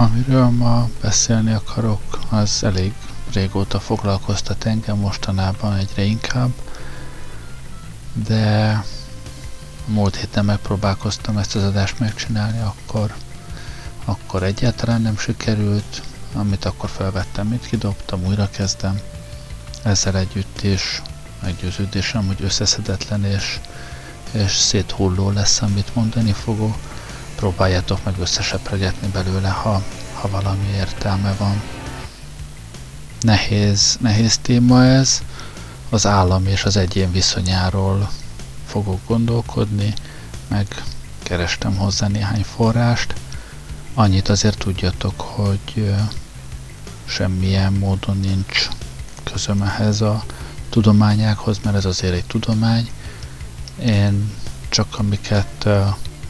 Amiről ma beszélni akarok, az elég régóta foglalkoztat engem, mostanában egyre inkább, de múlt héten megpróbálkoztam ezt az adást megcsinálni, akkor, akkor egyáltalán nem sikerült, amit akkor felvettem, mit kidobtam, újra kezdem. Ezzel együtt is meggyőződésem, hogy összeszedetlen és, és széthulló lesz, amit mondani fogok. Próbáljátok meg összesepregetni belőle, ha, ha valami értelme van. Nehéz, nehéz téma ez, az állam és az egyén viszonyáról fogok gondolkodni, meg kerestem hozzá néhány forrást. Annyit azért tudjatok, hogy semmilyen módon nincs közöm ehhez a tudományákhoz, mert ez azért egy tudomány. Én csak amiket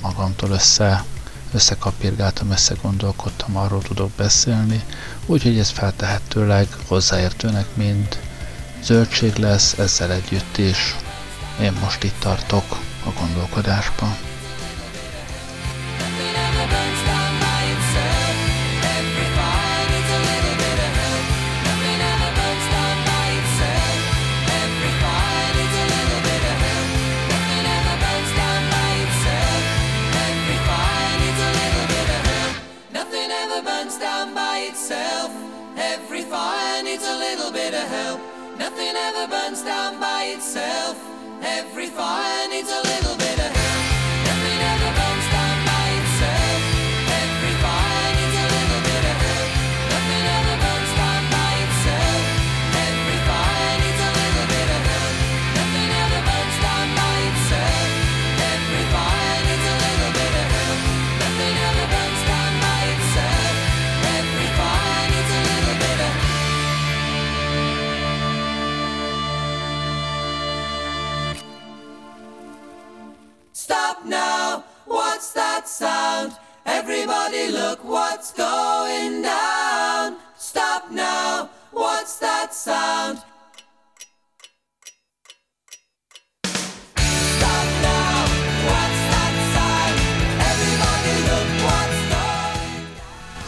magamtól össze, összekapirgáltam, összegondolkodtam, arról tudok beszélni, úgyhogy ez feltehetőleg hozzáértőnek mind zöldség lesz, ezzel együtt is én most itt tartok a gondolkodásban. By itself. Every fire needs a little bit of help. Nothing ever burns down by itself. Every fire needs a little sound? Everybody look what's going down! Stop now! What's that sound?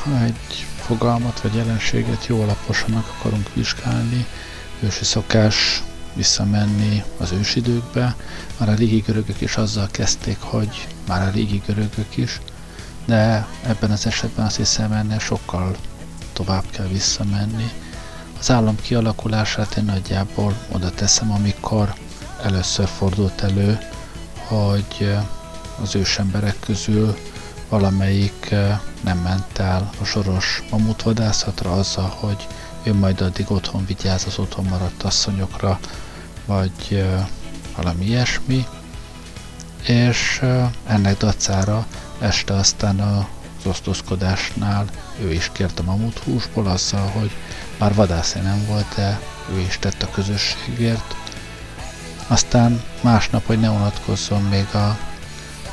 Ha egy fogalmat vagy jelenséget jó alaposan meg akarunk vizsgálni, ősi szokás visszamenni az ősidőkbe. Már a régi görögök is azzal kezdték, hogy már a régi görögök is, de ebben az esetben azt hiszem ennél sokkal tovább kell visszamenni. Az állam kialakulását én nagyjából oda teszem, amikor először fordult elő, hogy az ősemberek közül valamelyik nem ment el a soros mamutvadászatra azzal, hogy ő majd addig otthon vigyáz az otthon maradt asszonyokra, vagy valami ilyesmi, és ennek dacára este aztán az osztozkodásnál ő is kért a mamuthúsból azzal, hogy már vadászé nem volt, de ő is tett a közösségért. Aztán másnap, hogy ne unatkozzon, még a,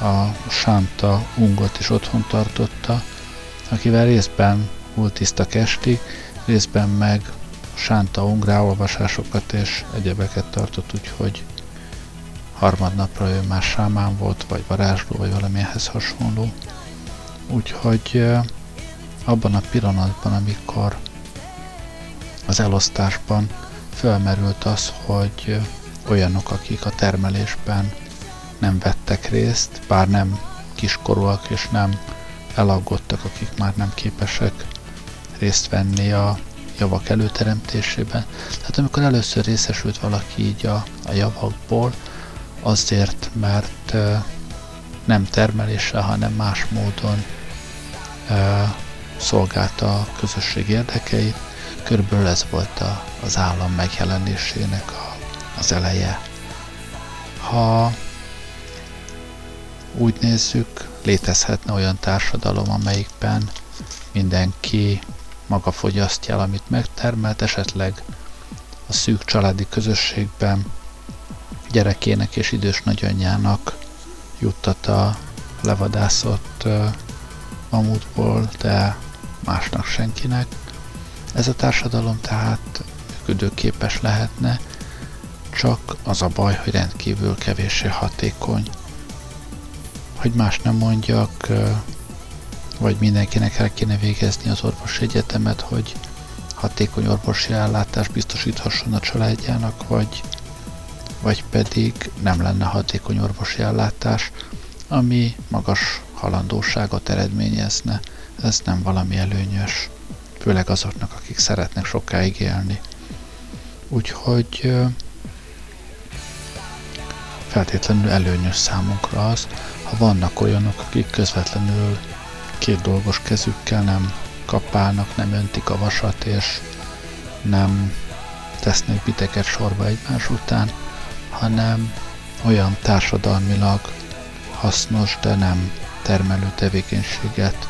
a Sánta ungot is otthon tartotta, akivel részben volt tiszta estig, részben meg Sánta ung ráolvasásokat és egyebeket tartott, úgyhogy harmadnapra ő már sámán volt, vagy varázsló, vagy valamilyenhez hasonló. Úgyhogy abban a pillanatban, amikor az elosztásban felmerült az, hogy olyanok, akik a termelésben nem vettek részt, bár nem kiskorúak és nem elaggódtak, akik már nem képesek részt venni a javak előteremtésében. Tehát amikor először részesült valaki így a, a javakból, azért, mert nem termeléssel, hanem más módon szolgálta a közösség érdekeit. Körülbelül ez volt a, az állam megjelenésének a, az eleje. Ha úgy nézzük, létezhetne olyan társadalom, amelyikben mindenki maga fogyasztja el, amit megtermelt, esetleg a szűk családi közösségben gyerekének és idős nagyanyjának juttat a levadászott mamutból, de másnak senkinek. Ez a társadalom tehát működőképes lehetne, csak az a baj, hogy rendkívül kevéssé hatékony. Hogy más nem mondjak, vagy mindenkinek el kéne végezni az orvosi egyetemet, hogy hatékony orvosi ellátást biztosíthasson a családjának, vagy, vagy pedig nem lenne hatékony orvosi ellátás, ami magas halandóságot eredményezne. Ez nem valami előnyös, főleg azoknak, akik szeretnek sokáig élni. Úgyhogy feltétlenül előnyös számunkra az, ha vannak olyanok, akik közvetlenül két dolgos kezükkel nem kapálnak, nem öntik a vasat, és nem tesznek biteket sorba egymás után, hanem olyan társadalmilag hasznos, de nem termelő tevékenységet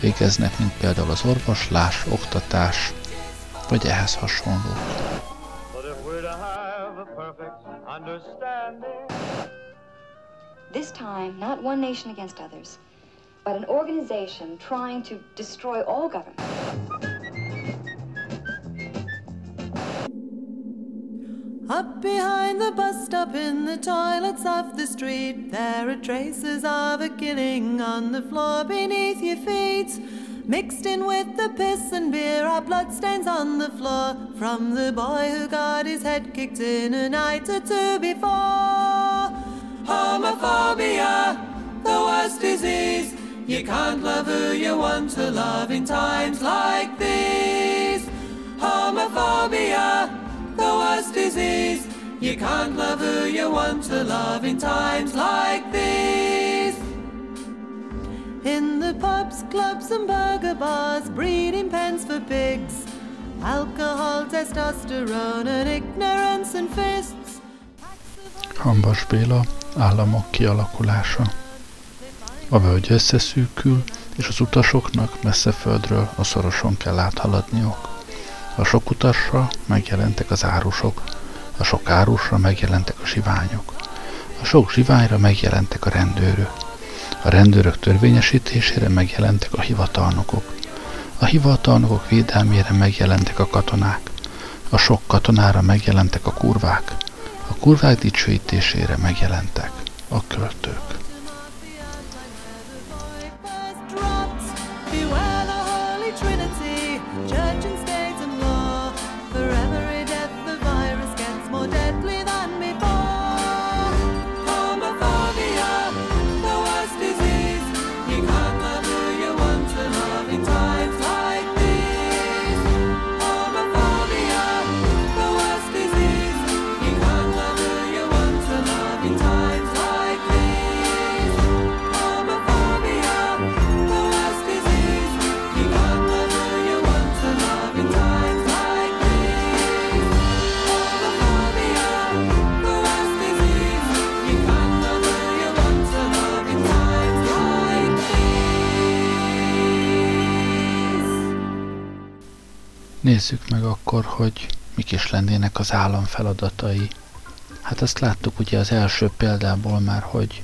végeznek, mint például az orvoslás, oktatás, vagy ehhez hasonló. This time, not one nation against others, but an organization trying to destroy all government. Up behind the bus stop in the toilets of the street, there are traces of a killing on the floor beneath your feet. Mixed in with the piss and beer are bloodstains on the floor from the boy who got his head kicked in a night or two before. Homophobia, the worst disease. You can't love who you want to love in times like these. Homophobia, the worst disease. You can't love who you want to love in times like these. In the pubs, clubs, and burger bars, breeding pens for pigs. Alcohol, testosterone, and ignorance and fists. Hambas Béla, államok kialakulása. A völgy összeszűkül, és az utasoknak messze földről a szoroson kell áthaladniuk. A sok utasra megjelentek az árusok, a sok árusra megjelentek a zsiványok, a sok zsiványra megjelentek a rendőrök, a rendőrök törvényesítésére megjelentek a hivatalnokok, a hivatalnokok védelmére megjelentek a katonák, a sok katonára megjelentek a kurvák, a kurvák dicsőítésére megjelentek a költők. Nézzük meg akkor, hogy mik is lennének az állam feladatai. Hát azt láttuk ugye az első példából már, hogy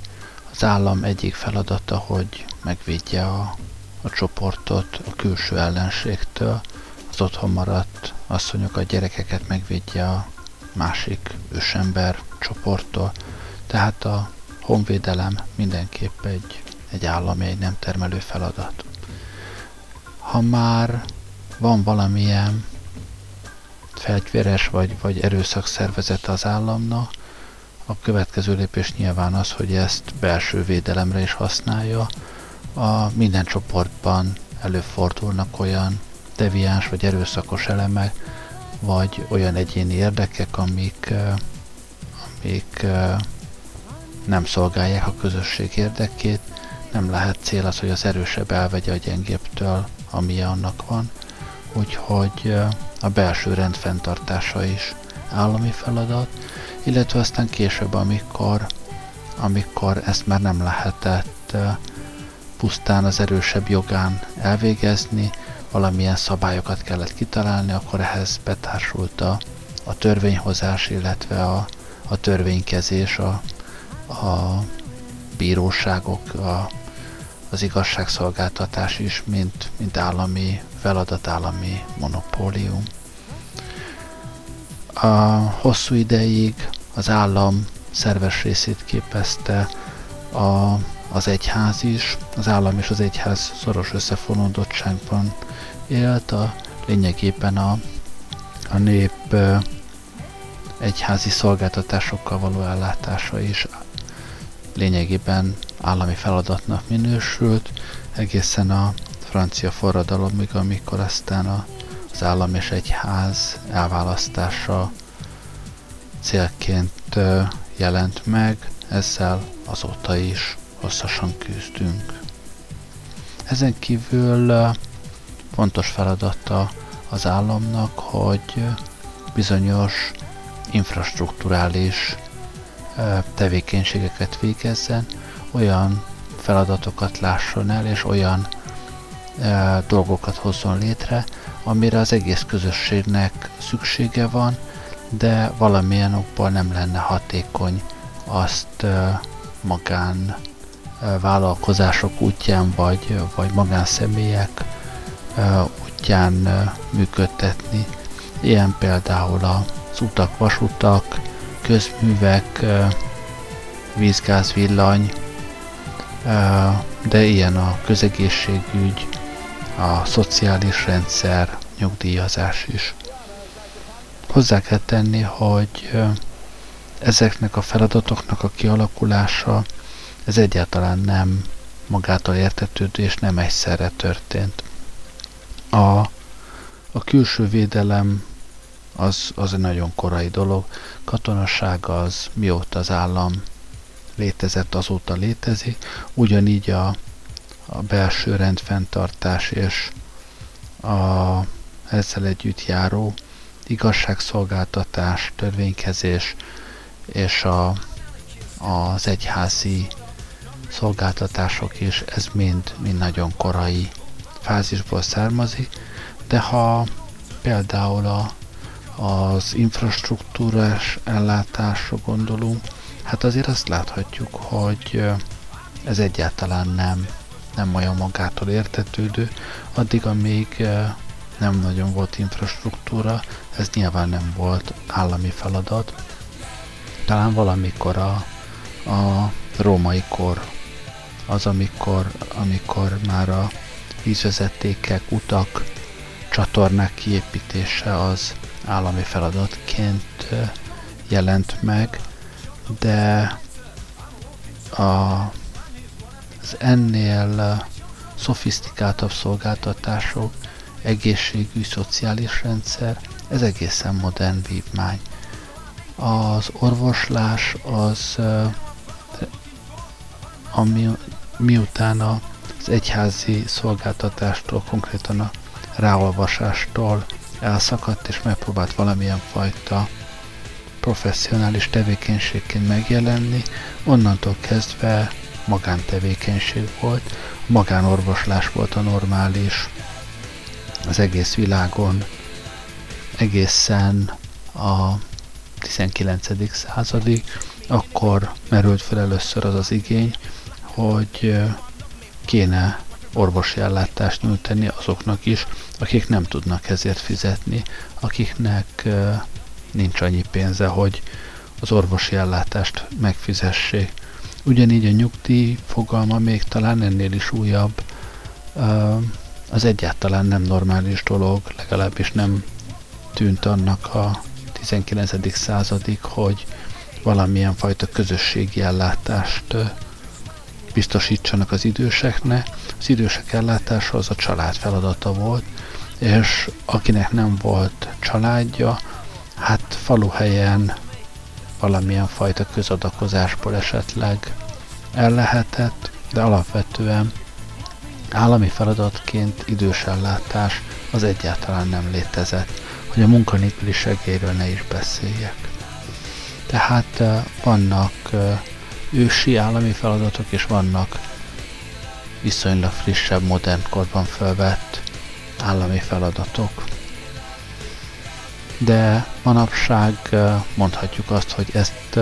az állam egyik feladata, hogy megvédje a, a csoportot a külső ellenségtől, az otthon maradt asszonyokat, gyerekeket megvédje a másik ősember csoporttól. Tehát a honvédelem mindenképp egy, egy állami, egy nem termelő feladat. Ha már van valamilyen fegyveres vagy, vagy erőszak szervezete az államnak, a következő lépés nyilván az, hogy ezt belső védelemre is használja. A minden csoportban előfordulnak olyan deviáns vagy erőszakos elemek, vagy olyan egyéni érdekek, amik, amik nem szolgálják a közösség érdekét. Nem lehet cél az, hogy az erősebb elvegye a gyengébbtől, ami annak van. Úgyhogy a belső rend fenntartása is állami feladat, illetve aztán később, amikor, amikor ezt már nem lehetett pusztán az erősebb jogán elvégezni, valamilyen szabályokat kellett kitalálni, akkor ehhez betársult a, a törvényhozás, illetve a, a törvénykezés, a, a bíróságok, a, az igazságszolgáltatás is, mint, mint állami feladat, állami monopólium. A hosszú ideig az állam szerves részét képezte a, az egyház is, az állam és az egyház szoros összefonódottságban élt, a lényegében a, a nép egyházi szolgáltatásokkal való ellátása is lényegében állami feladatnak minősült, egészen a francia forradalomig, amikor aztán a, az állam és egyház elválasztása célként jelent meg, ezzel azóta is hosszasan küzdünk. Ezen kívül fontos feladata az államnak, hogy bizonyos infrastruktúrális tevékenységeket végezzen, olyan feladatokat lásson el, és olyan e, dolgokat hozzon létre, amire az egész közösségnek szüksége van, de valamilyen okból nem lenne hatékony azt e, magán e, vállalkozások útján, vagy, vagy magánszemélyek e, útján e, működtetni. Ilyen például az utak, vasutak, közművek, vízgáz, villany, de ilyen a közegészségügy, a szociális rendszer, nyugdíjazás is. Hozzá kell tenni, hogy ezeknek a feladatoknak a kialakulása, ez egyáltalán nem magától értetődő és nem egyszerre történt. A, a külső védelem az, az egy nagyon korai dolog. Katonasság az mióta az állam létezett, azóta létezik. Ugyanígy a, a belső rendfenntartás és a ezzel együtt járó igazságszolgáltatás, törvénykezés és a, az egyházi szolgáltatások is, ez mind, mind nagyon korai fázisból származik, de ha például a, az infrastruktúrás ellátásra gondolunk, hát azért azt láthatjuk, hogy ez egyáltalán nem, nem olyan magától értetődő, addig, amíg nem nagyon volt infrastruktúra, ez nyilván nem volt állami feladat. Talán valamikor a, a római kor az, amikor, amikor már a vízvezetékek, utak, csatornák kiépítése az állami feladatként jelent meg, de a, az ennél szofisztikáltabb szolgáltatások, egészségügy, szociális rendszer, ez egészen modern vívmány. Az orvoslás az, ami miután az egyházi szolgáltatástól, konkrétan a ráolvasástól elszakadt és megpróbált valamilyen fajta professzionális tevékenységként megjelenni, onnantól kezdve magántevékenység volt, magánorvoslás volt a normális az egész világon, egészen a 19. századig, akkor merült fel először az az igény, hogy kéne orvosi ellátást nyújtani azoknak is, akik nem tudnak ezért fizetni, akiknek nincs annyi pénze, hogy az orvosi ellátást megfizessék. Ugyanígy a nyugdíj fogalma még talán ennél is újabb, az egyáltalán nem normális dolog, legalábbis nem tűnt annak a 19. századig, hogy, valamilyen fajta közösségi ellátást biztosítsanak az időseknek. Az idősek ellátása az a család feladata volt, és akinek nem volt családja, hát faluhelyen valamilyen fajta közadakozásból esetleg el lehetett, de alapvetően állami feladatként idősellátás az egyáltalán nem létezett, hogy a munkanélküli segélyről ne is beszéljek. Tehát vannak ősi állami feladatok, és vannak viszonylag frissebb, modern korban felvett állami feladatok. De manapság mondhatjuk azt, hogy ezt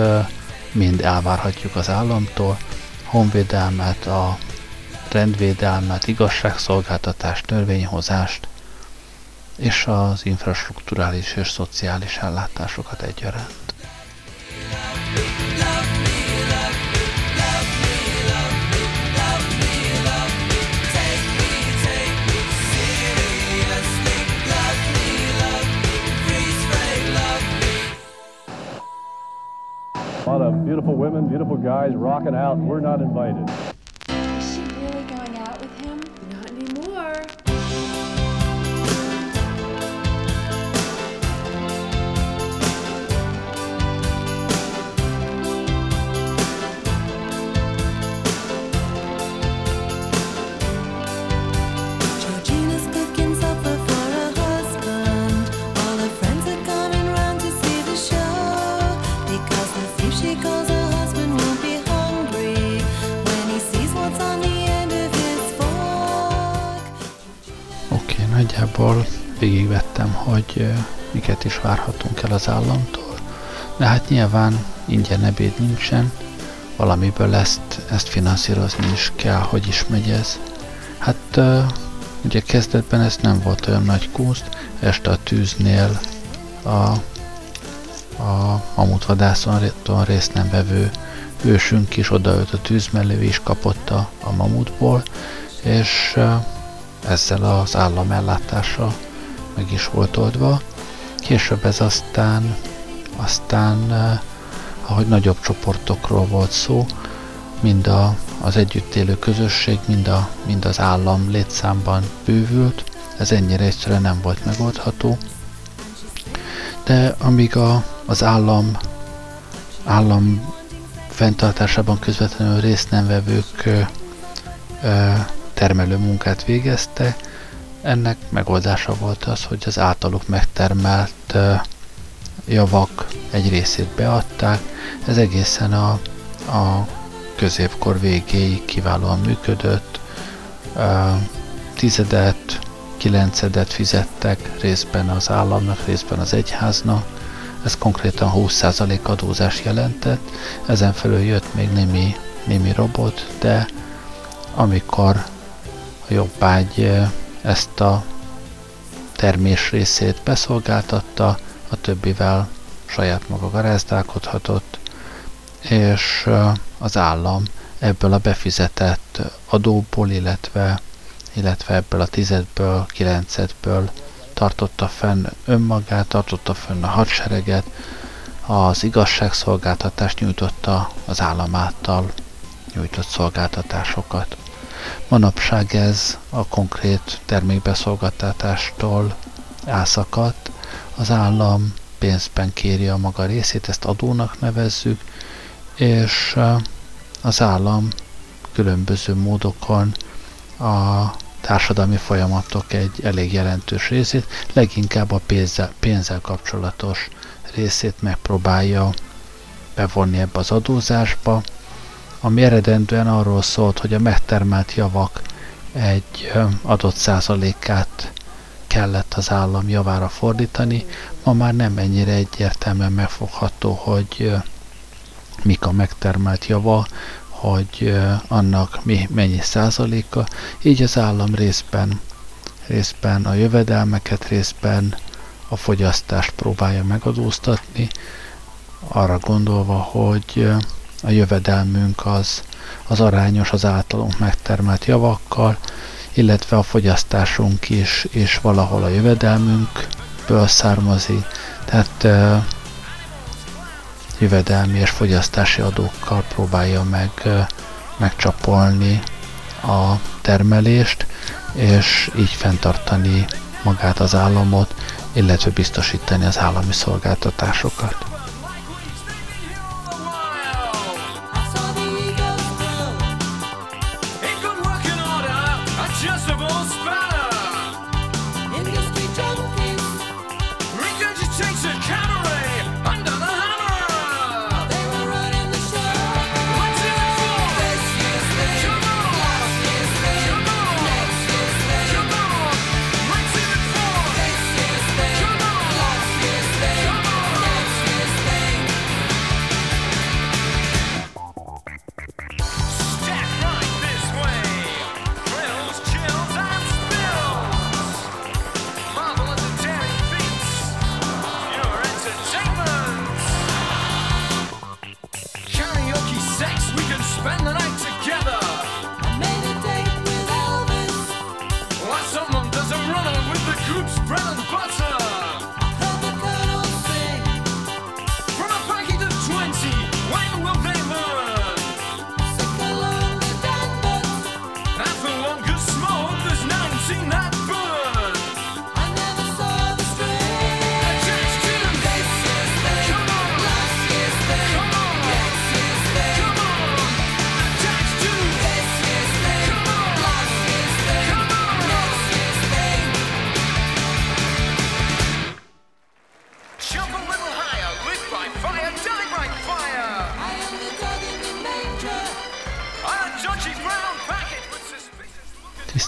mind elvárhatjuk az államtól, honvédelmet, a rendvédelmet, igazságszolgáltatást, törvényhozást és az infrastruktúrális és szociális ellátásokat egyaránt. A lot of beautiful women, beautiful guys rocking out. We're not invited. Miket is várhatunk el az államtól. De hát nyilván ingyen ebéd nincsen, valamiből ezt, ezt finanszírozni is kell, hogy is megy ez. Hát ugye kezdetben ez nem volt olyan nagy kúszt, este a tűznél a, a mamutvadászon részt nem vevő ősünk is odaült a tűz mellé, is kapott a, a mamutból, és ezzel az állam ellátása meg is volt oldva. Később ez aztán, aztán uh, ahogy nagyobb csoportokról volt szó, mind a, az együtt élő közösség, mind, a, mind az állam létszámban bővült, ez ennyire egyszerűen nem volt megoldható. De amíg a, az állam, állam fenntartásában közvetlenül részt nem vevők ö, ö, termelő munkát végezte, ennek megoldása volt az, hogy az általuk megtermelt javak egy részét beadták. Ez egészen a, a középkor végéig kiválóan működött. Tizedet, kilencedet fizettek részben az államnak, részben az egyháznak. Ez konkrétan 20% adózás jelentett. Ezen felül jött még némi, némi robot, de amikor a jobbágy ezt a termés részét beszolgáltatta, a többivel saját maga garázdálkodhatott, és az állam ebből a befizetett adóból, illetve, illetve ebből a tizedből, kilencedből tartotta fenn önmagát, tartotta fenn a hadsereget, az igazságszolgáltatást nyújtotta az állam által nyújtott szolgáltatásokat. Manapság ez a konkrét termékbeszolgáltatástól elszakadt, az állam pénzben kéri a maga részét, ezt adónak nevezzük, és az állam különböző módokon a társadalmi folyamatok egy elég jelentős részét, leginkább a pénzzel, pénzzel kapcsolatos részét megpróbálja bevonni ebbe az adózásba, ami eredendően arról szólt, hogy a megtermelt javak egy adott százalékát kellett az állam javára fordítani, ma már nem ennyire egyértelműen megfogható, hogy mik a megtermelt java, hogy annak mi, mennyi százaléka, így az állam részben, részben a jövedelmeket, részben a fogyasztást próbálja megadóztatni, arra gondolva, hogy a jövedelmünk az, az arányos az általunk megtermelt javakkal, illetve a fogyasztásunk is, és valahol a jövedelmünkből származik. Tehát jövedelmi és fogyasztási adókkal próbálja meg megcsapolni a termelést, és így fenntartani magát az államot, illetve biztosítani az állami szolgáltatásokat.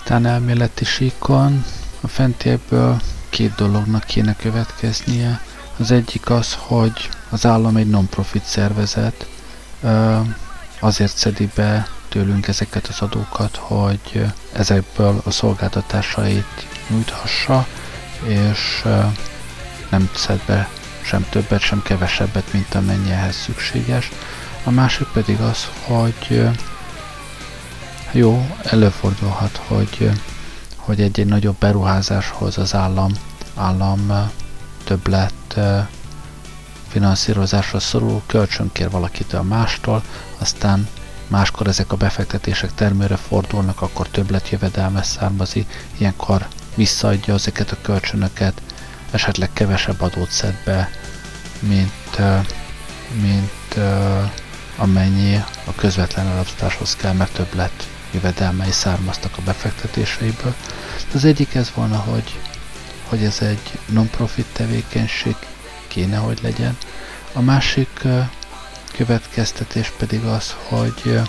Tisztán elméleti síkon a fentiekből két dolognak kéne következnie. Az egyik az, hogy az állam egy non-profit szervezet, azért szedi be tőlünk ezeket az adókat, hogy ezekből a szolgáltatásait nyújthassa, és nem szed be sem többet, sem kevesebbet, mint amennyi ehhez szükséges. A másik pedig az, hogy jó, előfordulhat, hogy, hogy egy-egy nagyobb beruházáshoz az állam, állam többlet finanszírozásra szorul, kölcsönkér valakitől mástól, aztán máskor ezek a befektetések termőre fordulnak, akkor többlet jövedelme származik, ilyenkor visszaadja ezeket a kölcsönöket, esetleg kevesebb adót szed be, mint, mint amennyi a közvetlen elosztáshoz kell, mert többlet jövedelmei származtak a befektetéseiből. Az egyik ez volna, hogy, hogy ez egy non-profit tevékenység kéne, hogy legyen. A másik következtetés pedig az, hogy,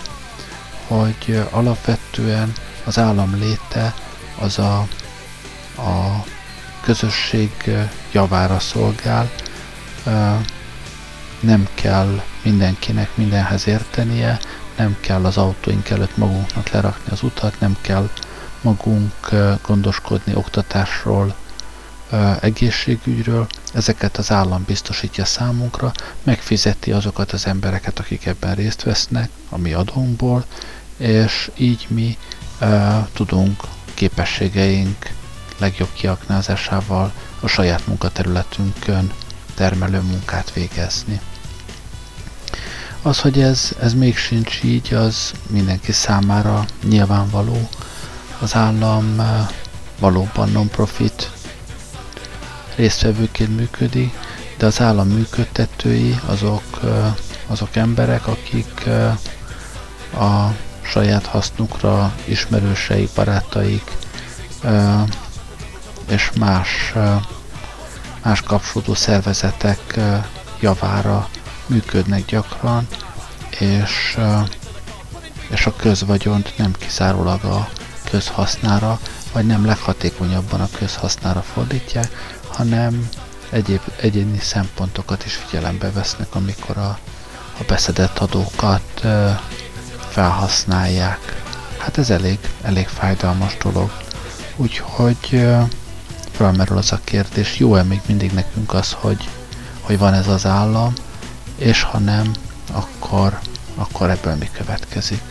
hogy alapvetően az állam léte az a, a közösség javára szolgál, nem kell mindenkinek mindenhez értenie, nem kell az autóink előtt magunknak lerakni az utat, nem kell magunk gondoskodni oktatásról, egészségügyről, ezeket az állam biztosítja számunkra, megfizeti azokat az embereket, akik ebben részt vesznek a mi adónkból, és így mi tudunk képességeink legjobb kiaknázásával a saját munkaterületünkön termelő munkát végezni. Az, hogy ez, ez még sincs így, az mindenki számára nyilvánvaló. Az állam eh, valóban non-profit résztvevőként működik, de az állam működtetői azok, eh, azok emberek, akik eh, a saját hasznukra ismerőseik, barátaik és más, más kapcsolódó szervezetek javára működnek gyakran, és, és a közvagyont nem kizárólag a közhasznára, vagy nem leghatékonyabban a közhasznára fordítják, hanem egyéb egyéni szempontokat is figyelembe vesznek, amikor a, a beszedett adókat felhasználják. Hát ez elég, elég fájdalmas dolog. Úgyhogy felmerül az a kérdés, jó-e még mindig nekünk az, hogy, hogy van ez az állam, és ha nem, akkor, akkor ebből mi következik.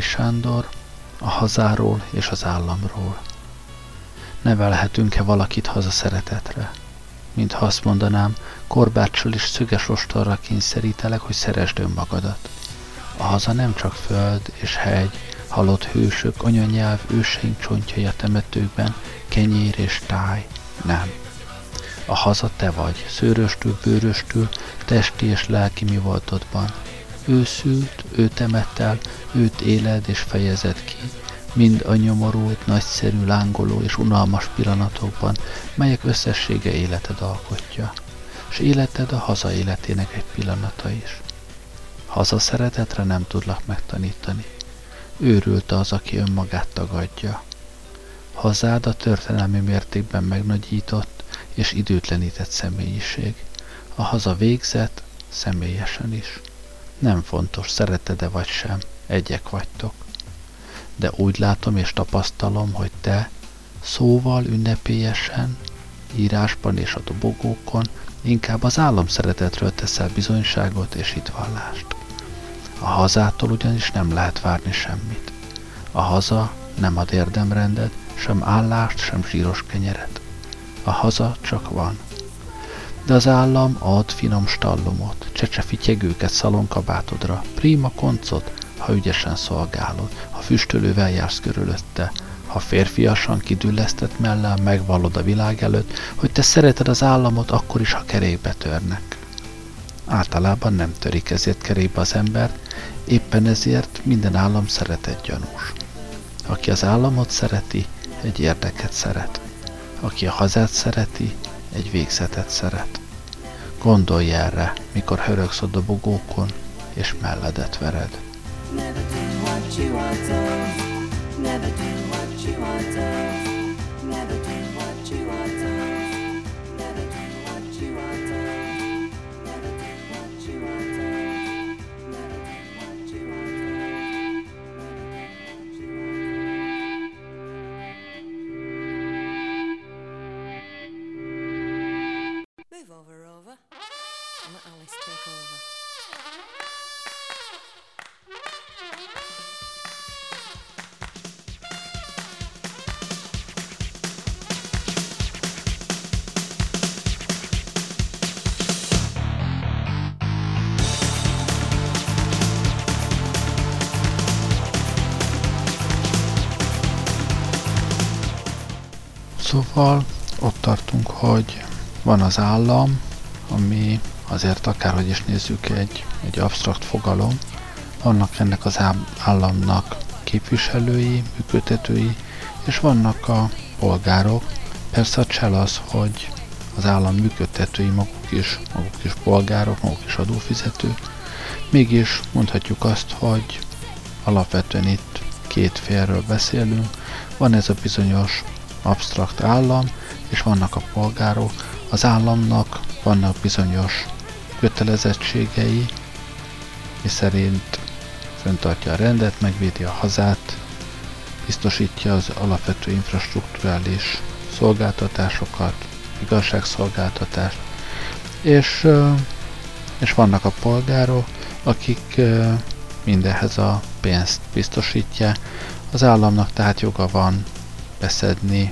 Márai Sándor a hazáról és az államról. Nevelhetünk-e valakit haza szeretetre? Mintha azt mondanám, korbáccsal és szöges ostorra kényszerítelek, hogy szeresd önmagadat. A haza nem csak föld és hegy, halott hősök, anyanyelv, őseink csontjai a temetőkben, kenyér és táj. Nem. A haza te vagy, szőröstől, bőröstől, testi és lelki mi voltodban. Ő szült, ő temett el, őt éled és fejezed ki, mind a nyomorult, nagyszerű, lángoló és unalmas pillanatokban, melyek összessége életed alkotja. És életed a haza életének egy pillanata is. Haza szeretetre nem tudlak megtanítani. Őrült az, aki önmagát tagadja. Hazád a történelmi mértékben megnagyított és időtlenített személyiség. A haza végzett, személyesen is. Nem fontos, szereted-e vagy sem, egyek vagytok. De úgy látom és tapasztalom, hogy te szóval ünnepélyesen, írásban és a dobogókon inkább az állam szeretetről teszel bizonyságot és hitvallást. A hazától ugyanis nem lehet várni semmit. A haza nem ad érdemrendet, sem állást, sem zsíros kenyeret. A haza csak van. De az állam ad finom stallomot, csecsefityegőket szalonkabátodra, prima koncot, ha ügyesen szolgálod, ha füstölővel jársz körülötte, ha férfiasan kidüllesztett mellel megvallod a világ előtt, hogy te szereted az államot akkor is, ha kerékbe törnek. Általában nem törik ezért kerékbe az embert, éppen ezért minden állam szeretett gyanús. Aki az államot szereti, egy érdeket szeret. Aki a hazát szereti, egy végzetet szeret. Gondolj erre, mikor hörögsz a dobogókon, és melledet vered. Never do what you are told. Never do what you are told. Szóval ott tartunk, hogy van az állam, ami azért akárhogy is nézzük egy, egy absztrakt fogalom, vannak ennek az államnak képviselői, működtetői, és vannak a polgárok. Persze a csel az, hogy az állam működtetői maguk is, maguk is polgárok, maguk is adófizetők. Mégis mondhatjuk azt, hogy alapvetően itt két félről beszélünk. Van ez a bizonyos absztrakt állam, és vannak a polgárok. Az államnak vannak bizonyos kötelezettségei, miszerint föntartja a rendet, megvédi a hazát, biztosítja az alapvető infrastruktúrális szolgáltatásokat, igazságszolgáltatást, és, és vannak a polgárok, akik mindenhez a pénzt biztosítják. Az államnak tehát joga van beszedni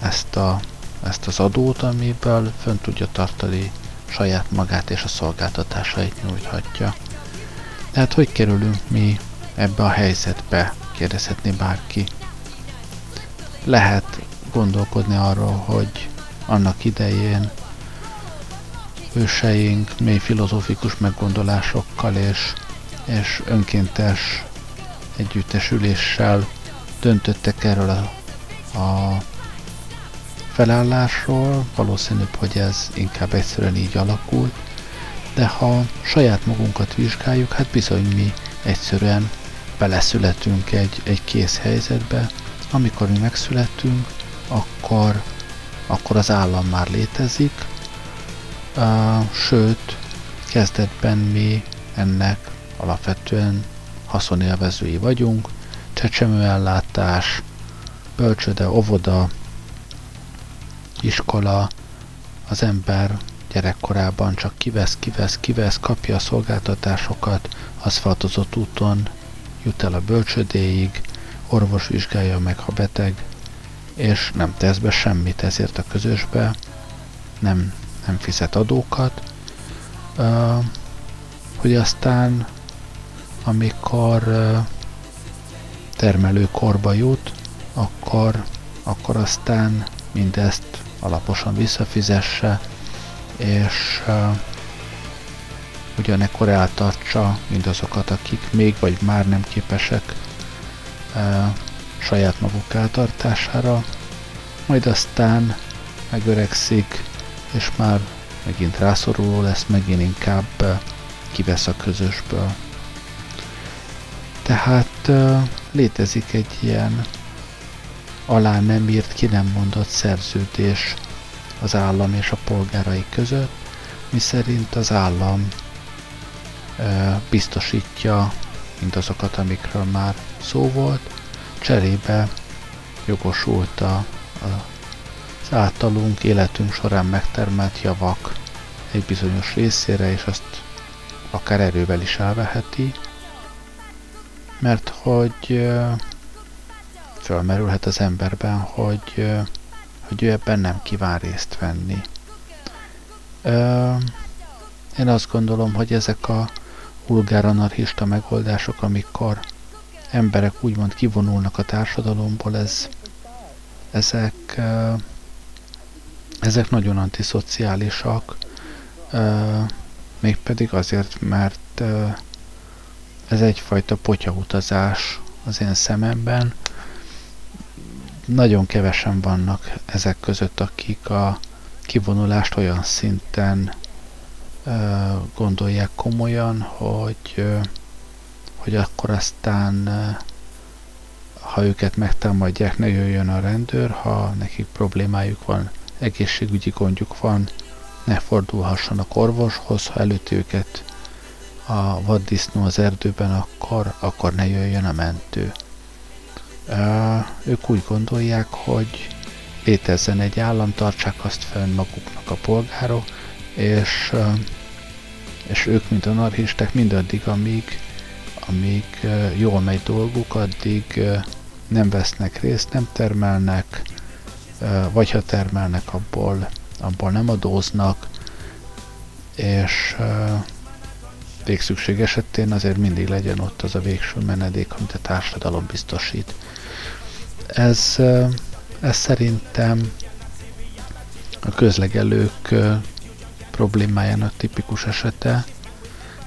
ezt, a, ezt az adót, amiből fönn tudja tartani saját magát és a szolgáltatásait nyújthatja. Tehát hogy kerülünk mi ebbe a helyzetbe, kérdezhetné bárki. Lehet gondolkodni arról, hogy annak idején őseink mély filozófikus meggondolásokkal és, és önkéntes együttesüléssel döntöttek erről a, a felállásról, valószínűbb, hogy ez inkább egyszerűen így alakult, de ha saját magunkat vizsgáljuk, hát bizony mi egyszerűen beleszületünk egy, egy kész helyzetbe, amikor mi megszületünk, akkor, akkor az állam már létezik, uh, sőt, kezdetben mi ennek alapvetően haszonélvezői vagyunk, csecsemőellátás, bölcsöde, óvoda, iskola, az ember gyerekkorában csak kivesz, kivesz, kivesz, kapja a szolgáltatásokat, aszfaltozott úton jut el a bölcsödéig, orvos vizsgálja meg, ha beteg, és nem tesz be semmit ezért a közösbe, nem, nem fizet adókat, hogy aztán, amikor termelőkorba jut, akkor, akkor aztán mindezt alaposan visszafizesse, és uh, ugyanekkor eltartsa mindazokat, akik még vagy már nem képesek uh, saját maguk eltartására, majd aztán megöregszik, és már megint rászoruló lesz, megint inkább uh, kivesz a közösből. Tehát létezik egy ilyen alá nem írt, ki nem mondott szerződés az állam és a polgárai között, miszerint az állam biztosítja mindazokat, amikről már szó volt, cserébe jogosult a, a, az általunk életünk során megtermelt javak egy bizonyos részére, és azt akár erővel is elveheti, mert hogy fölmerülhet az emberben, hogy, hogy ő ebben nem kíván részt venni. Én azt gondolom, hogy ezek a vulgár anarchista megoldások, amikor emberek úgymond kivonulnak a társadalomból, ez, ezek, ezek nagyon antiszociálisak, mégpedig azért, mert ez egyfajta potyautazás az én szememben. Nagyon kevesen vannak ezek között, akik a kivonulást olyan szinten gondolják komolyan, hogy, hogy akkor aztán ha őket megtámadják, ne jöjjön a rendőr, ha nekik problémájuk van, egészségügyi gondjuk van, ne fordulhassanak orvoshoz, ha előtt őket a vaddisznó az erdőben, akkor, akkor ne jöjjön a mentő. Ők úgy gondolják, hogy létezzen egy állam, tartsák azt fenn maguknak a polgárok, és és ők, mint anarchisták, mindaddig, amíg, amíg jól megy dolguk, addig nem vesznek részt, nem termelnek, vagy ha termelnek, abból, abból nem adóznak, és végszükség esetén azért mindig legyen ott az a végső menedék, amit a társadalom biztosít. Ez, ez szerintem a közlegelők problémájának tipikus esete,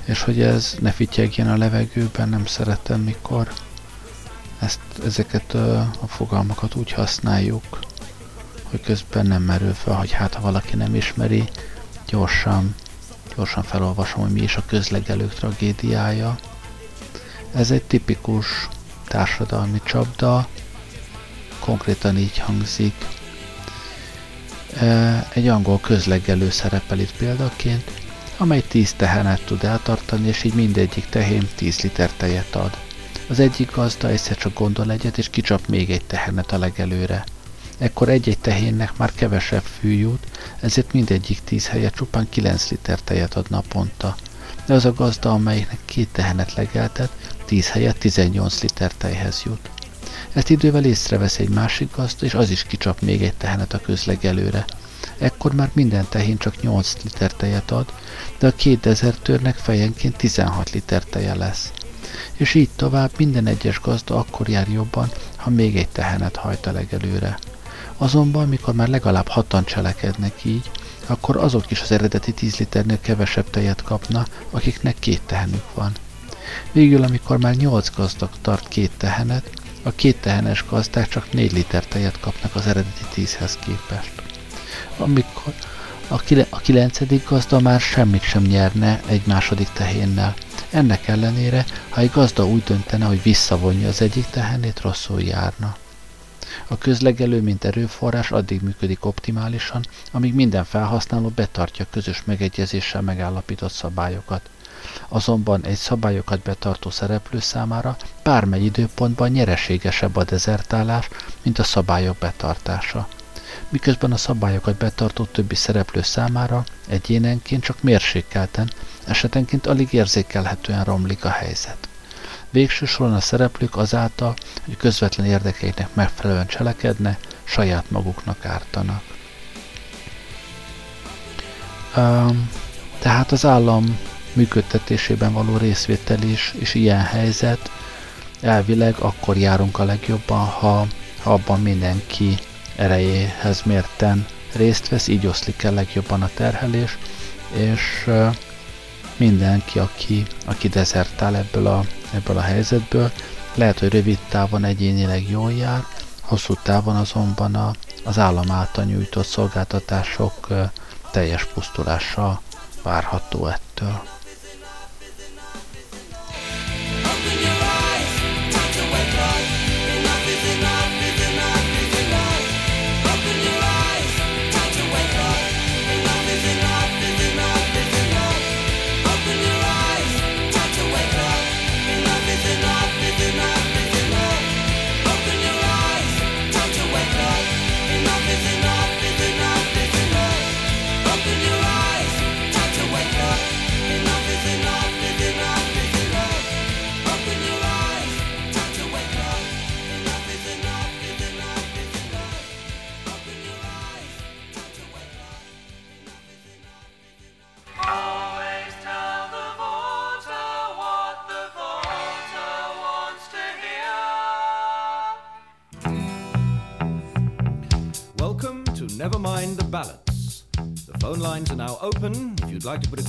és hogy ez ne fityegjen a levegőben, nem szeretem, mikor ezt, ezeket a, fogalmakat úgy használjuk, hogy közben nem merül fel, hogy hát ha valaki nem ismeri, gyorsan, gyorsan felolvasom, hogy mi is a közlegelők tragédiája. Ez egy tipikus társadalmi csapda, konkrétan így hangzik, egy angol közlegelő szerepel itt példaként, amely 10 tehenet tud eltartani, és így mindegyik tehén 10 liter tejet ad. Az egyik gazda egyszer csak gondol egyet, és kicsap még egy tehenet a legelőre. Ekkor egy-egy tehénnek már kevesebb fű jut, ezért mindegyik 10 helyet csupán 9 liter tejet ad naponta. De az a gazda, amelyiknek két tehenet legeltet, 10 helyet 18 liter tejhez jut. Ezt idővel észrevesz egy másik gazda, és az is kicsap még egy tehenet a közlegelőre. Ekkor már minden tehén csak 8 liter tejet ad, de a két dezertőrnek fejenként 16 liter teje lesz. És így tovább minden egyes gazda akkor jár jobban, ha még egy tehenet hajt a legelőre. Azonban, mikor már legalább hatan cselekednek így, akkor azok is az eredeti 10 liternél kevesebb tejet kapna, akiknek két tehenük van. Végül, amikor már 8 gazdag tart két tehenet, a két tehenes gazdák csak 4 liter tejet kapnak az eredeti 10-hez képest. Amikor a, kilencedik gazda már semmit sem nyerne egy második tehénnel. Ennek ellenére, ha egy gazda úgy döntene, hogy visszavonja az egyik tehenét, rosszul járna. A közlegelő, mint erőforrás addig működik optimálisan, amíg minden felhasználó betartja közös megegyezéssel megállapított szabályokat. Azonban egy szabályokat betartó szereplő számára bármely időpontban nyereségesebb a dezertálás, mint a szabályok betartása. Miközben a szabályokat betartó többi szereplő számára egyénenként csak mérsékelten, esetenként alig érzékelhetően romlik a helyzet. Végső soron a szereplők azáltal, hogy közvetlen érdekeiknek megfelelően cselekedne, saját maguknak ártanak. Tehát az állam működtetésében való részvétel is, és ilyen helyzet, elvileg akkor járunk a legjobban, ha, ha abban mindenki erejéhez mérten részt vesz, így oszlik el legjobban a terhelés, és mindenki, aki, aki dezertál ebből a, ebből a helyzetből, lehet, hogy rövid távon egyénileg jól jár, hosszú távon azonban a, az állam által nyújtott szolgáltatások teljes pusztulása várható ettől.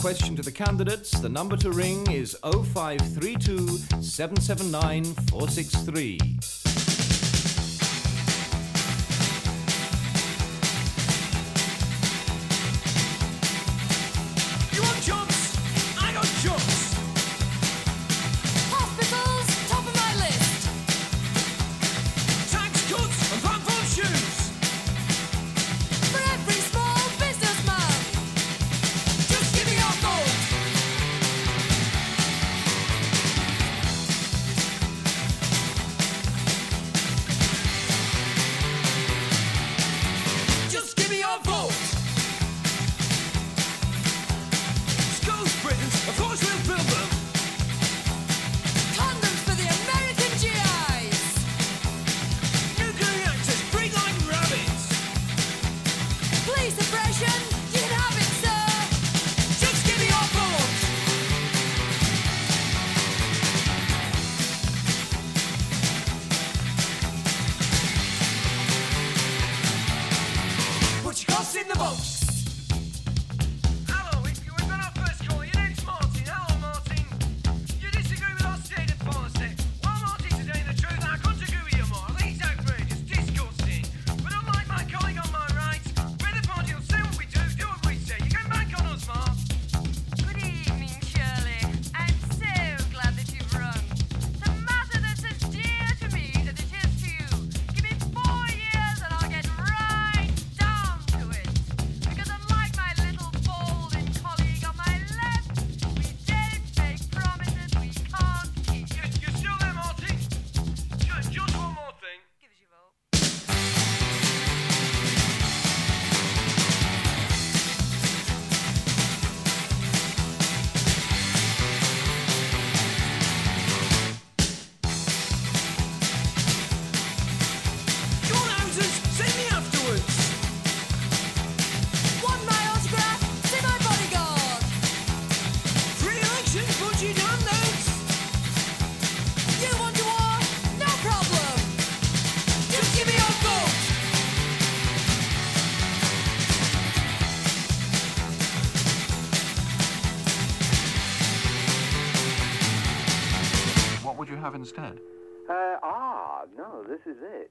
Question to the candidates, the number to ring is 0532 779 463. instead? Uh, ah, no, this is it.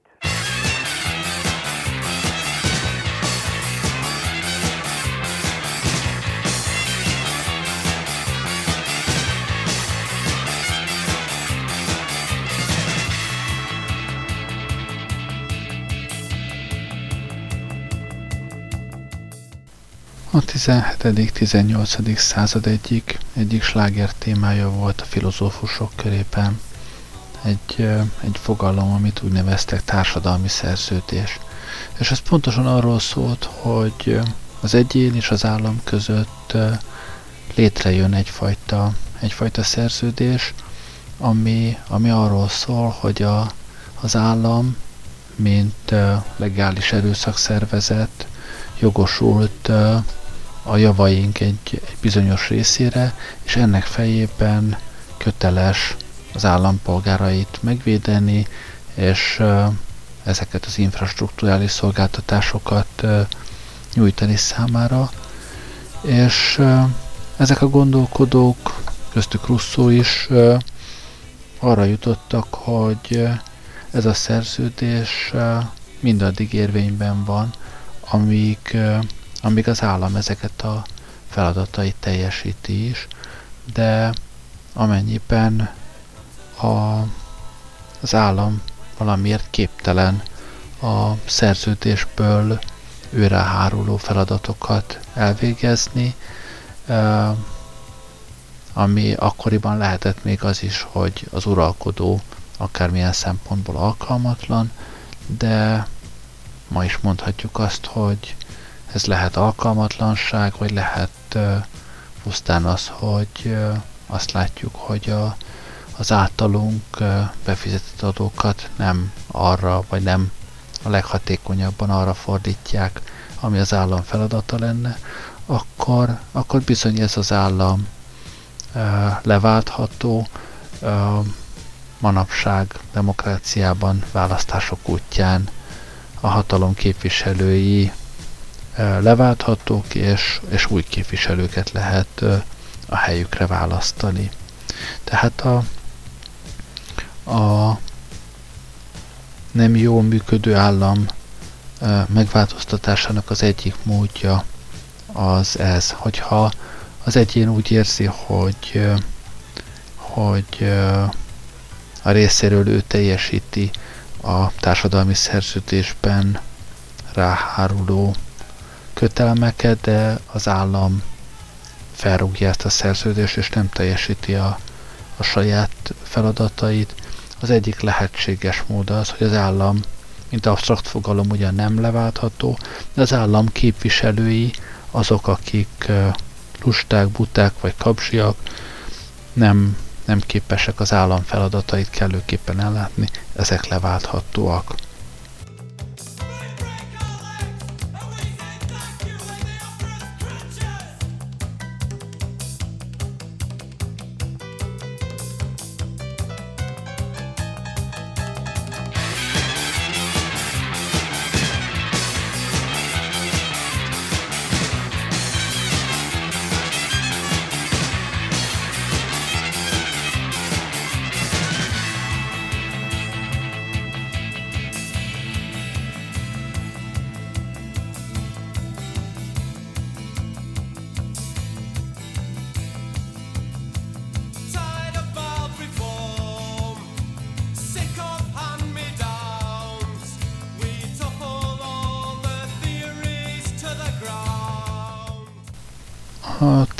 A 17.-18. század egyik, egyik sláger témája volt a filozófusok körében egy, egy fogalom, amit úgy neveztek társadalmi szerződés. És ez pontosan arról szólt, hogy az egyén és az állam között létrejön egyfajta, egyfajta szerződés, ami, ami arról szól, hogy a, az állam, mint legális erőszakszervezet jogosult a javaink egy, egy bizonyos részére, és ennek fejében köteles az állampolgárait megvédeni, és ezeket az infrastruktúrális szolgáltatásokat nyújtani számára. És ezek a gondolkodók, köztük Russzó is arra jutottak, hogy ez a szerződés mindaddig érvényben van, amíg, amíg az állam ezeket a feladatait teljesíti is, de amennyiben a, az állam valamiért képtelen a szerződésből őre háruló feladatokat elvégezni, ami akkoriban lehetett még az is, hogy az uralkodó akármilyen szempontból alkalmatlan, de ma is mondhatjuk azt, hogy ez lehet alkalmatlanság, vagy lehet pusztán az, hogy azt látjuk, hogy a, az általunk befizetett adókat nem arra, vagy nem a leghatékonyabban arra fordítják, ami az állam feladata lenne, akkor, akkor bizony ez az állam leváltható, manapság demokráciában választások útján a hatalom képviselői leválthatók, és, és új képviselőket lehet a helyükre választani. Tehát a, a nem jól működő állam megváltoztatásának az egyik módja az ez, hogyha az egyén úgy érzi, hogy, hogy a részéről ő teljesíti a társadalmi szerződésben ráháruló kötelmeket, de az állam felrúgja ezt a szerződést, és nem teljesíti a, a saját feladatait. Az egyik lehetséges mód az, hogy az állam, mint absztrakt fogalom ugyan nem leváltható, de az állam képviselői, azok, akik lusták, buták vagy kapzsiak, nem nem képesek az állam feladatait kellőképpen ellátni, ezek leválthatóak.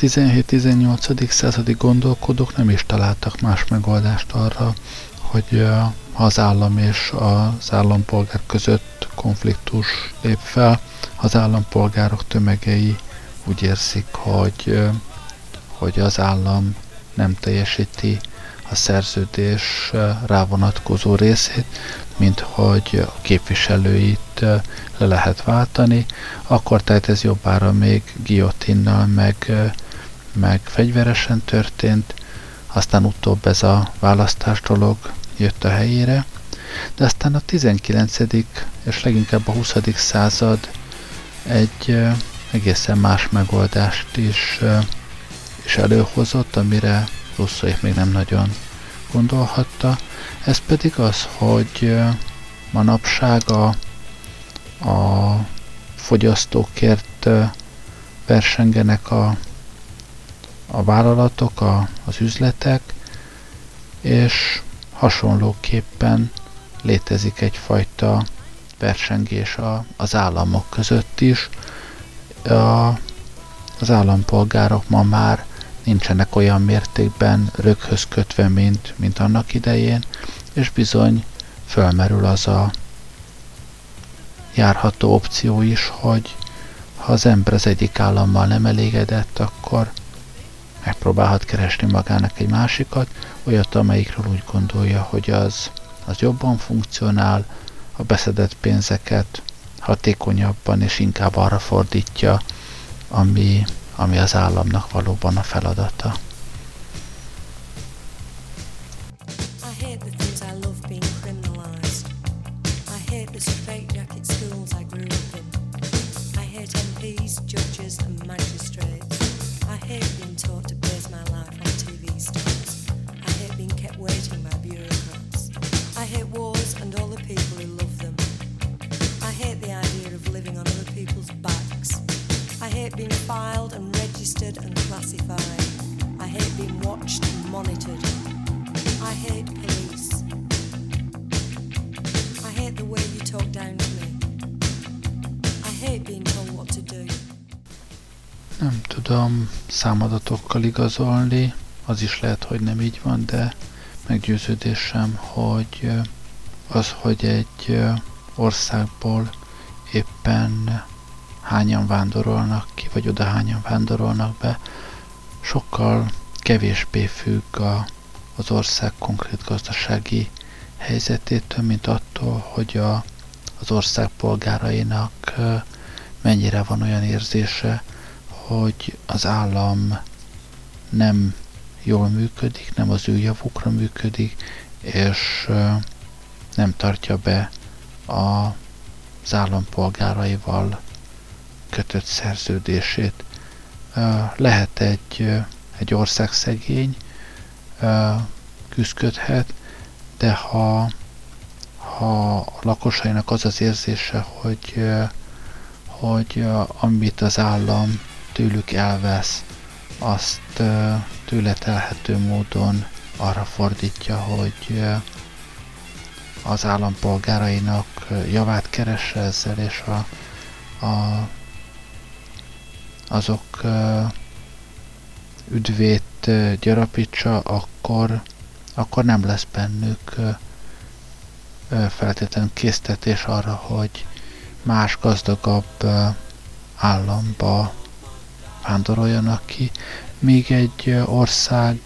17-18. századi gondolkodók nem is találtak más megoldást arra, hogy ha az állam és az állampolgár között konfliktus lép fel, az állampolgárok tömegei úgy érzik, hogy, hogy az állam nem teljesíti a szerződés rávonatkozó részét, mint hogy a képviselőit le lehet váltani, akkor tehát ez jobbára még guillotinnal meg, meg fegyveresen történt, aztán utóbb ez a választás dolog jött a helyére, de aztán a 19. és leginkább a 20. század egy egészen más megoldást is, is előhozott, amire Rousseau még nem nagyon gondolhatta. Ez pedig az, hogy manapság a, a fogyasztókért versengenek a, a vállalatok, a, az üzletek, és hasonlóképpen létezik egyfajta versengés a, az államok között is. A, az állampolgárok ma már nincsenek olyan mértékben röghöz kötve, mint, mint annak idején, és bizony fölmerül az a járható opció is, hogy ha az ember az egyik állammal nem elégedett, akkor megpróbálhat keresni magának egy másikat, olyat, amelyikről úgy gondolja, hogy az, az jobban funkcionál, a beszedett pénzeket hatékonyabban és inkább arra fordítja, ami, ami az államnak valóban a feladata. Being watched and monitored. I hate police. I hate the way you talk down to me. I hate being told what to do. Nem tudom számadatokkal igazolni, az is lehet, hogy nem így van, de meggyőződésem, hogy az, hogy egy országból éppen hányan vándorolnak ki, vagy oda hányan vándorolnak be, sokkal kevésbé függ a, az ország konkrét gazdasági helyzetétől, mint attól, hogy a, az ország polgárainak mennyire van olyan érzése, hogy az állam nem jól működik, nem az ő javukra működik, és nem tartja be a, az állampolgáraival kötött szerződését. Lehet egy, egy ország szegény, küzdködhet, de ha, ha a lakosainak az az érzése, hogy, hogy amit az állam tőlük elvesz, azt tőle telhető módon arra fordítja, hogy az állampolgárainak javát keresse ezzel, és a, a, azok üdvét gyarapítsa, akkor, akkor nem lesz bennük feltétlenül késztetés arra, hogy más gazdagabb államba vándoroljanak ki, míg egy ország,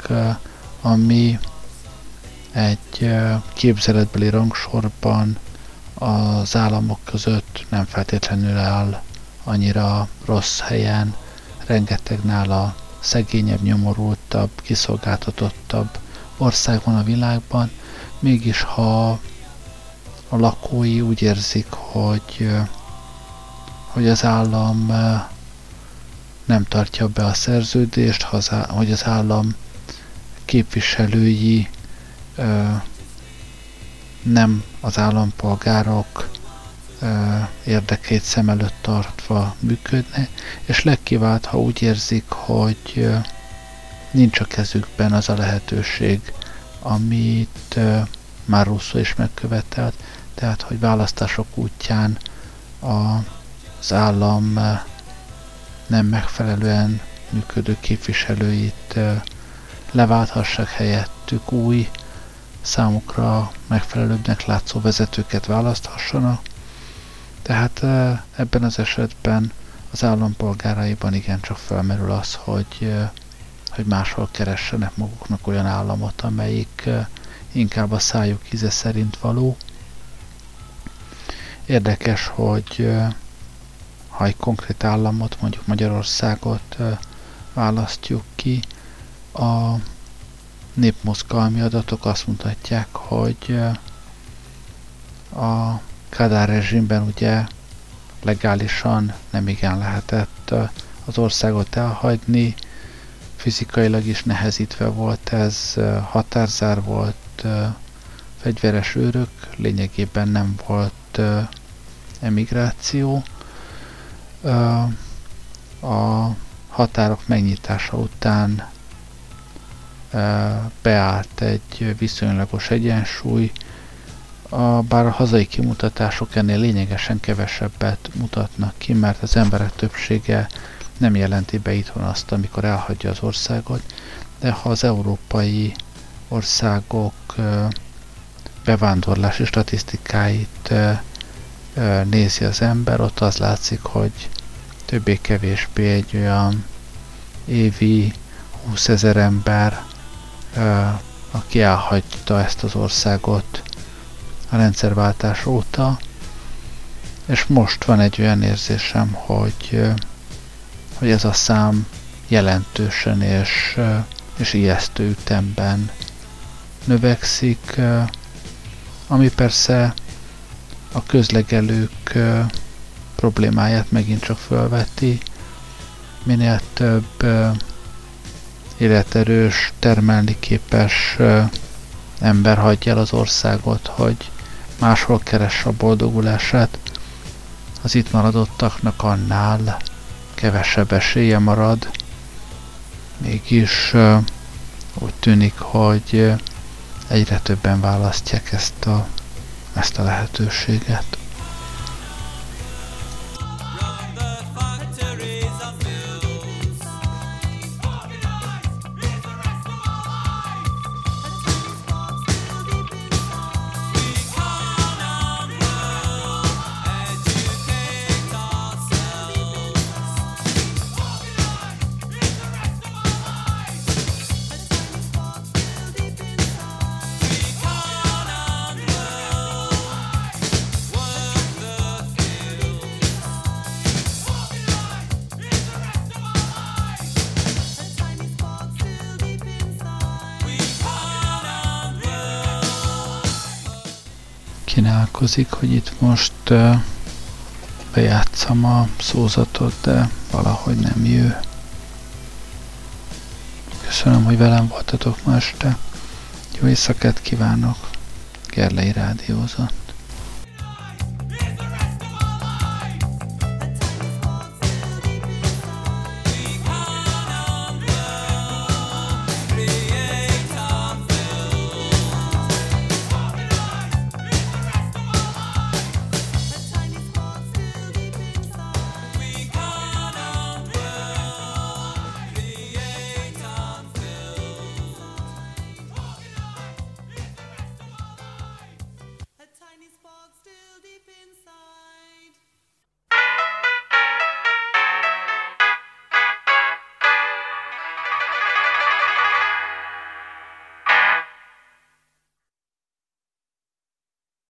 ami egy képzeletbeli rangsorban az államok között nem feltétlenül áll annyira rossz helyen, rengeteg nála szegényebb, nyomorultabb, kiszolgáltatottabb ország van a világban, mégis ha a lakói úgy érzik, hogy, hogy az állam ö, nem tartja be a szerződést, hogy az állam képviselői ö, nem az állampolgárok érdekét szem előtt tartva működne, és legkivált, ha úgy érzik, hogy nincs a kezükben az a lehetőség, amit már Russo is megkövetelt, tehát, hogy választások útján az állam nem megfelelően működő képviselőit leválthassák helyettük új, számukra megfelelőbbnek látszó vezetőket választhassanak. Tehát ebben az esetben az állampolgáraiban igencsak felmerül az, hogy, hogy máshol keressenek maguknak olyan államot, amelyik inkább a szájuk íze szerint való. Érdekes, hogy ha egy konkrét államot, mondjuk Magyarországot választjuk ki, a népmozgalmi adatok azt mutatják, hogy a Kádár rezsimben ugye legálisan nem igen lehetett az országot elhagyni, fizikailag is nehezítve volt ez, határzár volt, fegyveres őrök, lényegében nem volt emigráció. A határok megnyitása után beállt egy viszonylagos egyensúly, a, bár a hazai kimutatások ennél lényegesen kevesebbet mutatnak ki, mert az emberek többsége nem jelenti be itthon azt, amikor elhagyja az országot, de ha az európai országok bevándorlási statisztikáit nézi az ember, ott az látszik, hogy többé-kevésbé egy olyan évi 20 ezer ember, aki elhagyta ezt az országot a rendszerváltás óta, és most van egy olyan érzésem, hogy, hogy ez a szám jelentősen és, és ijesztő ütemben növekszik, ami persze a közlegelők problémáját megint csak felveti. Minél több életerős, termelni képes ember hagyja el az országot, hogy máshol keresse a boldogulását, az itt maradottaknak annál kevesebb esélye marad. Mégis úgy tűnik, hogy egyre többen választják ezt a, ezt a lehetőséget. Kínálkozik, hogy itt most bejátszam a szózatot, de valahogy nem jő. Köszönöm, hogy velem voltatok ma este. Jó éjszakát kívánok. Gerlei Rádiózott.